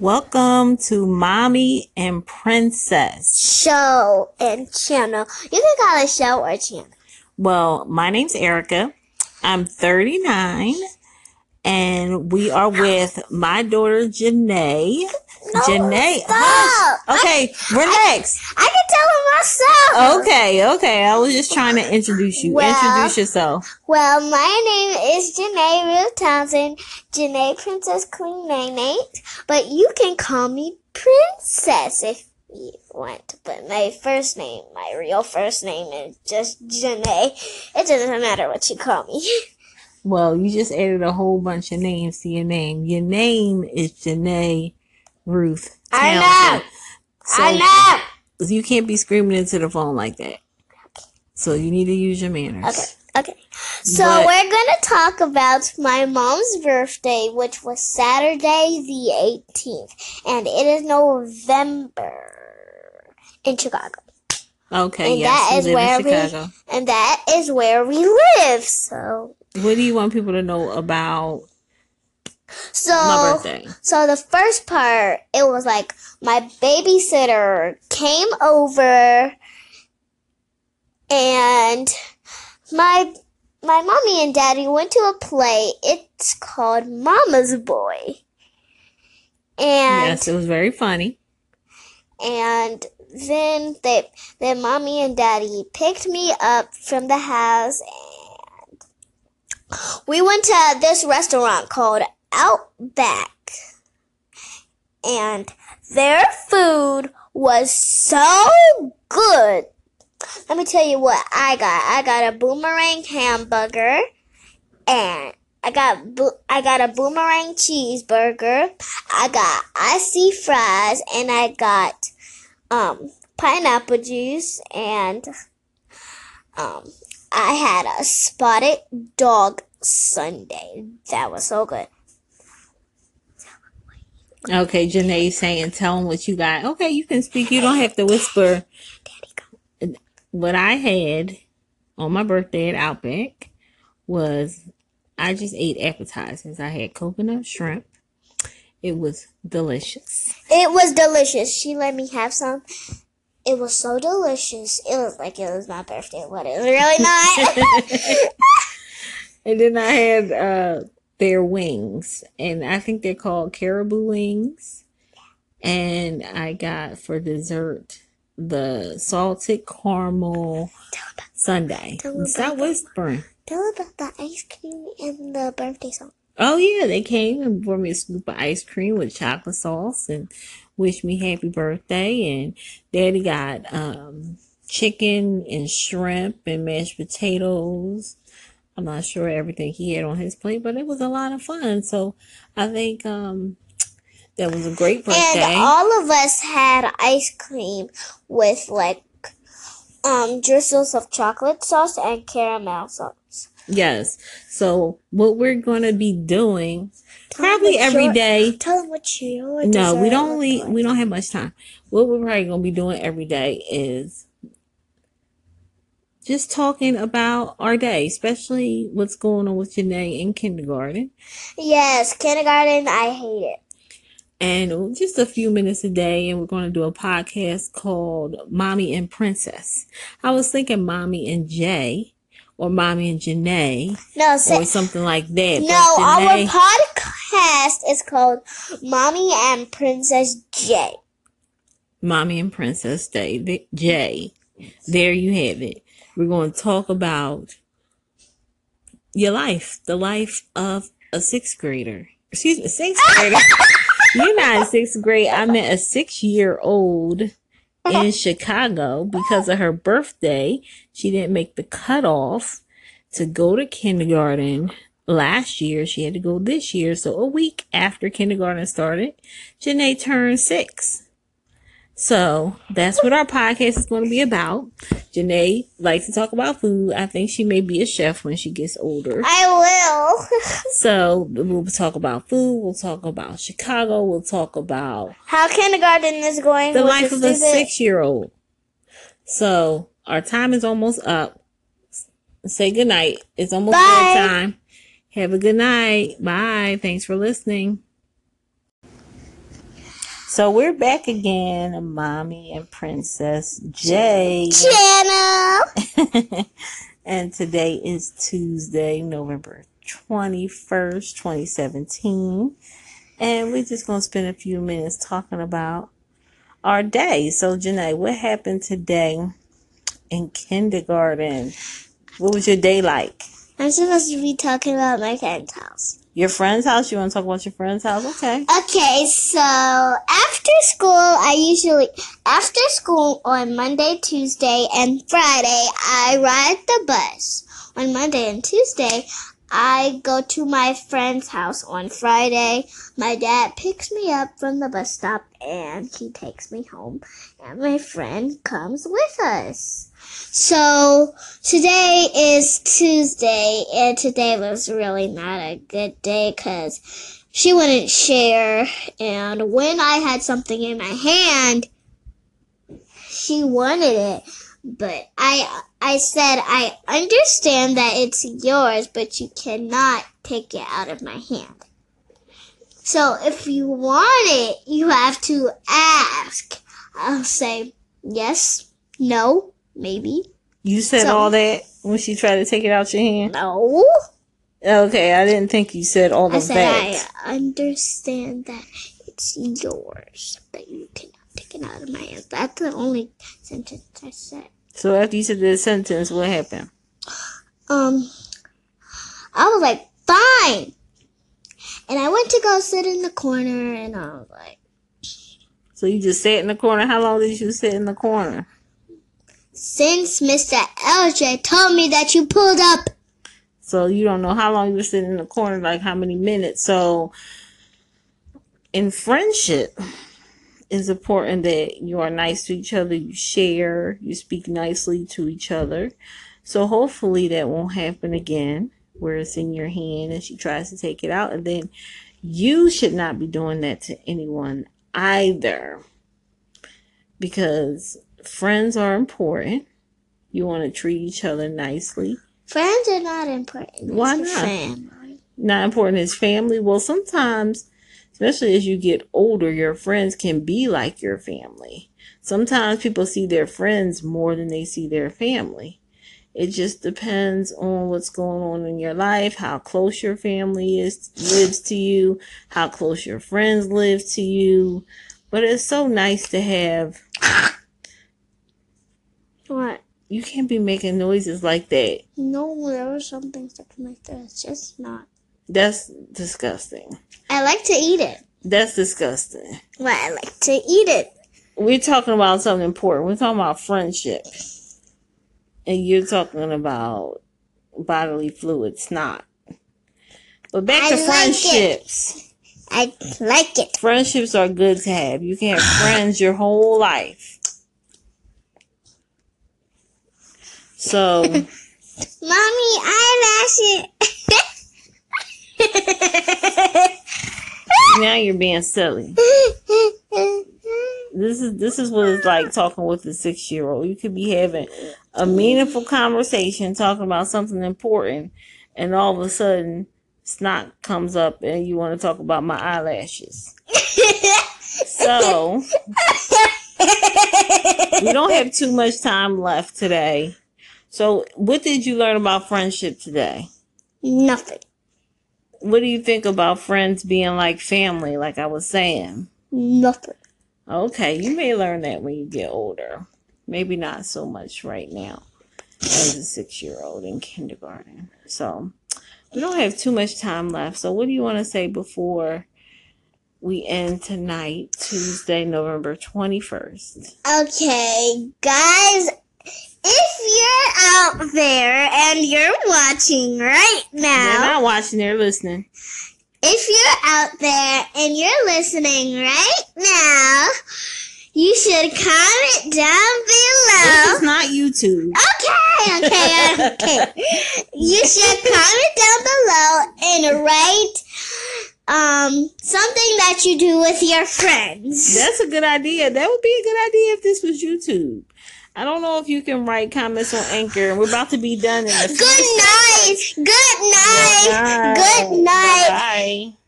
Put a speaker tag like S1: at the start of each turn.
S1: Welcome to Mommy and Princess.
S2: Show and channel. You can call it show or channel.
S1: Well, my name's Erica. I'm 39 and we are with my daughter Janae.
S2: No,
S1: Janae,
S2: stop.
S1: Okay, relax.
S2: I can tell it myself.
S1: Okay, okay. I was just trying to introduce you.
S2: Well-
S1: Introduce yourself.
S2: Well, my name is Janae Ruth Townsend, Janae Princess Queen Nate, but you can call me Princess if you want. But my first name, my real first name is just Janae. It doesn't matter what you call me.
S1: Well, you just added a whole bunch of names to your name. Your name is Janae Ruth.
S2: I know.
S1: So
S2: I know.
S1: you can't be screaming into the phone like that. So you need to use your manners.
S2: Okay. Okay. So
S1: But-
S2: we're gonna talk about my mom's birthday, which was Saturday the 18th, and it is November in Chicago,
S1: Okay,
S2: And
S1: yes,
S2: that
S1: you
S2: where
S1: in
S2: we- and that is where we live. So,
S1: What do you want people to know about my
S2: so,
S1: birthday?
S2: so the first part, it was like my babysitter came over, and my my mommy and daddy went to a play. It's called Mama's Boy. And
S1: Yes, it was very funny.
S2: and then they then mommy and daddy picked me up from the house and we went to this restaurant called Outback. And their food was so good. Let me tell you what I got. I got a boomerang hamburger and I got bo- I got a boomerang cheeseburger. I got Aussie fries and I got um pineapple juice and um I had a spotted dog sundae. That was so good.
S1: Okay, Janae saying, tell them what you got. Okay, you can speak. You don't have to whisper. Daddy go. What I had on my birthday at Outback was I just ate appetizers. I had coconut shrimp. It was delicious.
S2: It was delicious. She let me have some. It was so delicious. It was like it was my birthday, but it was really not.
S1: And then I had uh their wings, and I think they're called Kookaburra wings. And I got for dessert the salted caramel sundae. Stop whispering.
S2: Tell about the ice cream and the birthday song.
S1: Oh yeah, they came and brought me a scoop of ice cream with chocolate sauce and wished me happy birthday. And Daddy got um chicken and shrimp and mashed potatoes. I'm not sure everything he had on his plate, but it was a lot of fun. So I think um that was a great birthday.
S2: And all of us had ice cream with like um drizzles of chocolate sauce and caramel sauce.
S1: yes. So what we're gonna be doing
S2: Tell
S1: probably every
S2: your-
S1: day.
S2: Tell them what your
S1: No, we don't
S2: like.
S1: we don't have much time. What we're probably gonna be doing every day is just talking about our day, especially what's going on with Janae in kindergarten.
S2: Yes, kindergarten. I hate it.
S1: And just a few minutes a day, and we're going to do a podcast called Mommy and Princess. I was thinking Mommy and Jay, or Mommy and Janae,
S2: No, say,
S1: or something like that.
S2: no.
S1: but
S2: Our podcast is called Mommy and Princess Jay.
S1: Mommy and Princess Day, Jay. There you have it. We're going to talk about your life, the life of a sixth grader. Excuse me, sixth grader. You're not in sixth grade. I meant a six year old in Chicago because of her birthday. She didn't make the cutoff to go to kindergarten last year. She had to go this year. So a week after kindergarten started, Janae turned six. So that's what our podcast is going to be about. Janae likes to talk about food. I think she may be a chef when she gets older.
S2: I will.
S1: So we'll talk about food. We'll talk about Chicago. We'll talk about
S2: How kindergarten is going?
S1: the life of a six year old. So our time is almost up. Say good night. It's almost bedtime. Have a good night. Bye. Thanks for listening. So we're back again, Mommy and Princess J.
S2: Channel.
S1: and today is Tuesday, November 21st, 2017. And we're just going to spend a few minutes talking about our day. So, Janae, what happened today in kindergarten? What was your day like?
S2: I'm supposed to be talking about my friend's house.
S1: Your friend's house? You want to talk about your friend's house? Okay.
S2: Okay, so after school, I usually, after school on Monday, Tuesday, and Friday, I ride the bus. On Monday and Tuesday, I go to my friend's house on Friday. My dad picks me up from the bus stop and he takes me home, and my friend comes with us. So today is Tuesday, and today was really not a good day because she wouldn't share. And when I had something in my hand, she wanted it. But I, I said, I understand that it's yours, but you cannot take it out of my hand. So if you want it, you have to ask. I'll say yes, no, maybe,
S1: You said
S2: So-
S1: all that when she tried to take it out your hand?
S2: no.
S1: Okay, I didn't think you said all
S2: I
S1: of
S2: said
S1: that.
S2: I understand that it's yours, but you cannot take it out of my hand. That's the only sentence I said.
S1: So after you said the sentence, what happened?
S2: Um, I was like, fine. And I went to go sit in the corner, and I was like,
S1: So you just sat in the corner. How long did you sit in the corner?
S2: Since Mr. LJ told me that you pulled up,
S1: So you don't know how long you were sitting in the corner, like how many minutes. So in friendship, it's important that you are nice to each other, you share, you speak nicely to each other. So hopefully that won't happen again where it's in your hand and she tries to take it out. And then you should not be doing that to anyone either. Because friends are important. You want to treat each other nicely.
S2: friends are not important.
S1: Why
S2: It's
S1: not?
S2: Family.
S1: not important as family. Well, sometimes, especially as you get older, your friends can be like your family. Sometimes people see their friends more than they see their family. It just depends on what's going on in your life, how close your family is lives to you, how close your friends live to you. But it's so nice to have
S2: What?
S1: you can't be making noises like that.
S2: No, there was something something like that. It's just not.
S1: That's disgusting.
S2: I like to eat it.
S1: That's disgusting.
S2: Well, I like to eat it.
S1: we're talking about something important. We're talking about friendship. And you're talking about bodily fluids, not. But back
S2: I
S1: to
S2: like it.
S1: friendships.
S2: I like it.
S1: Friendships are good to have. You can have friends your whole life. So,
S2: Mommy, eyelashes.
S1: now you're being silly. This is this is what it's like talking with a six year old. You could be having a meaningful conversation talking about something important, and all of a sudden snot comes up and you want to talk about my eyelashes. So we don't have too much time left today. So what did you learn about friendship today?
S2: Nothing.
S1: What do you think about friends being like family, like I was saying?
S2: Nothing.
S1: Okay, you may learn that when you get older. Maybe not so much right now as a six year old in kindergarten. So we don't have too much time left. So what do you want to say before we end tonight, Tuesday, November 21st?
S2: Okay, guys, out there and you're watching right now.
S1: They're not watching, they're listening.
S2: if you're out there and you're listening right now, you should comment down below.
S1: This is not YouTube.
S2: Okay, okay, okay. You should comment down below and write um something that you do with your friends.
S1: That's a good idea. That would be a good idea if this was YouTube. I don't know if you can write comments on Anchor. We're about to be done in a few
S2: Good night. Good night. Good night.
S1: Bye.